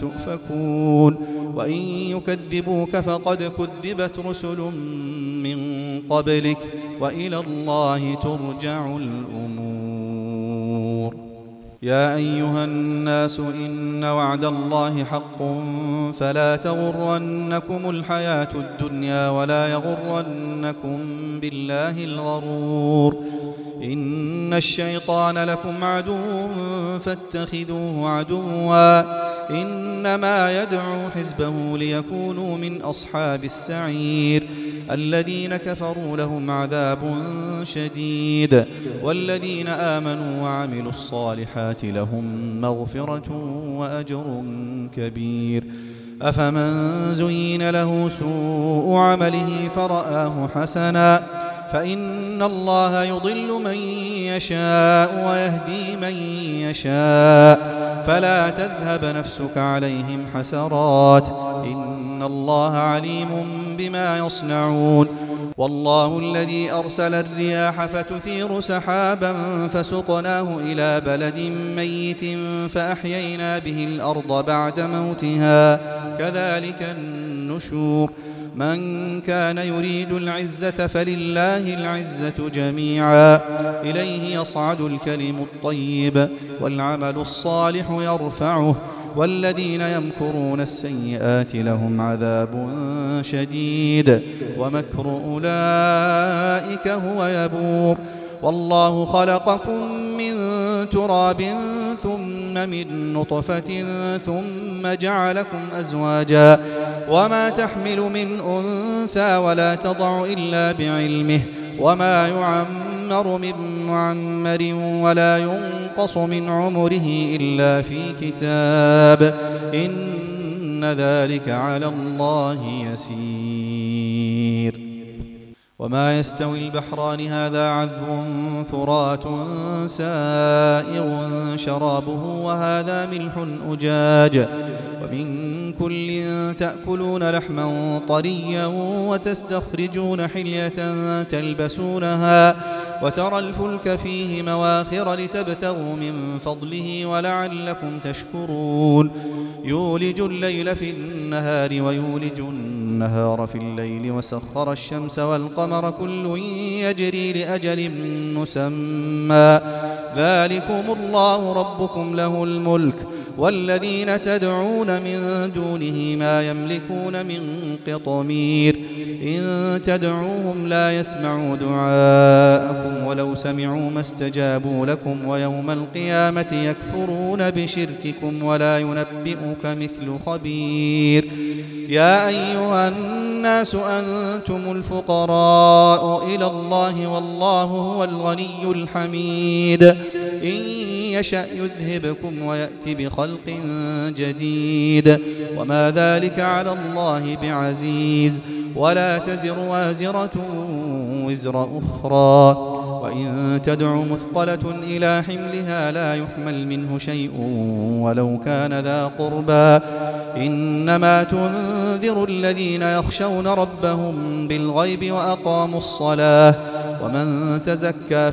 تؤفكون وإن يكذبوك فقد كذبت رسل من قبلك وإلى الله ترجع الأمور. يا أيها الناس إن وعد الله حق فلا تغرنكم الحياة الدنيا ولا يغرنكم بالله الغرور إن الشيطان لكم عدو فاتخذوه عدوا إنما يدعو حزبه ليكونوا من أصحاب السعير الذين كفروا لهم عذاب شديد والذين آمنوا وعملوا الصالحات لهم مغفرة وأجر كبير. أفمن زين له سوء عمله فرآه حسنا فإن الله يضل من يشاء ويهدي من يشاء. فلا تذهب نفسك عليهم حسرات. إن الله عليم بما يصنعون والله الذي أرسل الرياح فتثير سحابا فسقناه إلى بلد ميت فأحيينا به الأرض بعد موتها. كذلك النشور. من كان يريد العزة فلله العزة جميعا. إليه يصعد الكلم الطيب والعمل الصالح يرفعه. والذين يمكرون السيئات لهم عذاب شديد ومكر أولئك هو يبور. والله خلقكم من تراب ثم من نطفة ثم جعلكم أزواجا وما تحمل من أنثى ولا تضع إلا بعلمه وما يعمر من معمر ولا ينقص من عمره إلا في كتاب إن ذلك على الله يسير وما يستوي البحران هذا عذب فرات سائغ شرابه وهذا ملح أجاج ومن كل تأكلون لحما طريا وتستخرجون حلية تلبسونها وترى الفلك فيه مواخر لتبتغوا من فضله ولعلكم تشكرون. يولج الليل في النهار ويولج النهار في الليل وسخر الشمس والقمر كل يجري لأجل مسمى. ذلكم الله ربكم له الملك. والذين تدعون من دونه ما يملكون من قطمير. إن تدعوهم لا يسمعوا دعاءكم ولو سمعوا ما استجابوا لكم ويوم القيامة يكفرون بشرككم ولا ينبئك مثل خبير. يا أيها الناس أنتم الفقراء إلى الله والله هو الغني الحميد. إن يشأ يذهبكم ويأتي بخلق جديد. وما ذلك على الله بعزيز. ولا تزر وازرة وزر أخرى. وإن تدع مثقلة إلى حملها لا يحمل منه شيء ولو كان ذا قربى. إنما تنذر الذين يخشون ربهم بالغيب وأقاموا الصلاة. ومن تزكى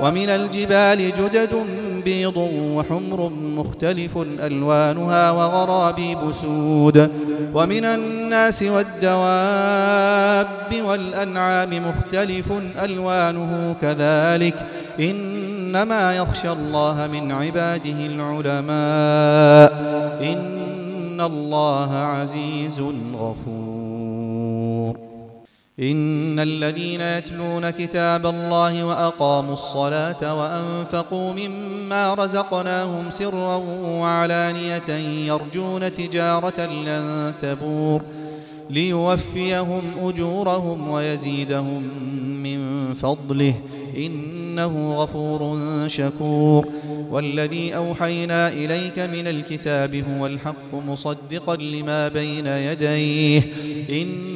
ومن الجبال جدد بيض وحمر مختلف ألوانها وغرابيب سود ومن الناس والدواب والأنعام مختلف ألوانه كذلك إنما يخشى الله من عباده العلماء إن الله عزيز غفور إن الذين يتلون كتاب الله وأقاموا الصلاة وأنفقوا مما رزقناهم سرا وعلانية يرجون تجارة لن تبور ليوفيهم أجورهم ويزيدهم من فضله إنه غفور شكور والذي أوحينا إليك من الكتاب هو الحق مصدقا لما بين يديه إن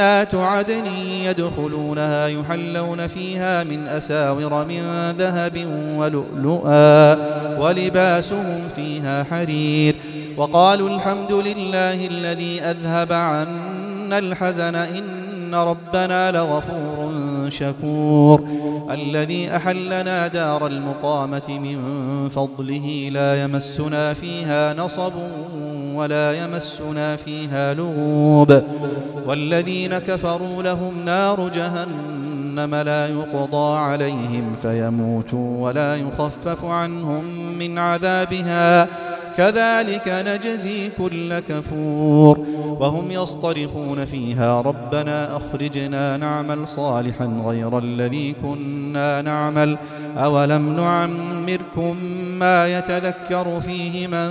جنات عدن يدخلونها يحلون فيها من أساور من ذهب ولؤلؤا ولباسهم فيها حرير. وقالوا الحمد لله الذي أذهب عنا الحزن إن ربنا لغفور شكور. الذي أحلنا دار المقامة من فضله لا يمسنا فيها نصب ولا يمسنا فيها لغوب والذين كفروا لهم نار جهنم لا يقضى عليهم فيموتوا ولا يخفف عنهم من عذابها كذلك نجزي كل كفور وهم يصطرخون فيها ربنا أخرجنا نعمل صالحا غير الذي كنا نعمل أولم نعمركم ما يتذكر فيه من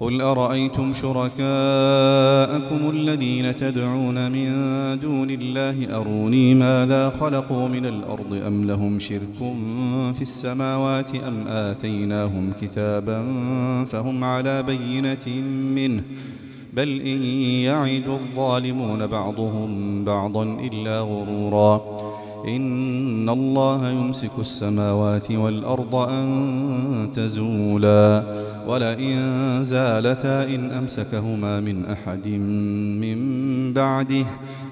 قل أرأيتم شركاءكم الذين تدعون من دون الله أروني ماذا خلقوا من الأرض أم لهم شرك في السماوات أم آتيناهم كتابا فهم على بينة منه بل إن يعد الظالمون بعضهم بعضا إلا غرورا إن الله يمسك السماوات والأرض أن تزولا ولئن زالتا إن أمسكهما من أحد من بعده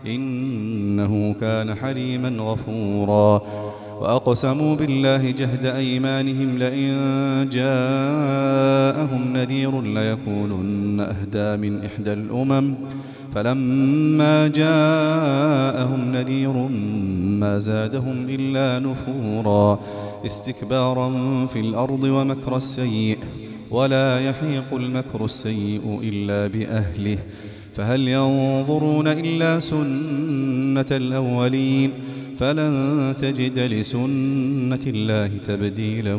إنه كان حليما غفورا. وأقسموا بالله جهد أيمانهم لئن جاءهم نذير ليكونن أهدى من إحدى الأمم. فلما جاءهم نذير ما زادهم إلا نفورا. استكبارا في الأرض ومكر السيئ ولا يحيق المكر السيء إلا بأهله. فهل ينظرون إلا سنة الأولين؟ فلن تجد لسنة الله تبديلا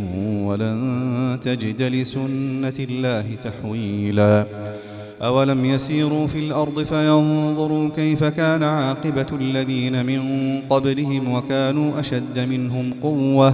ولن تجد لسنة الله تحويلا. أولم يسيروا في الأرض فينظروا كيف كان عاقبة الذين من قبلهم وكانوا أشد منهم قوة؟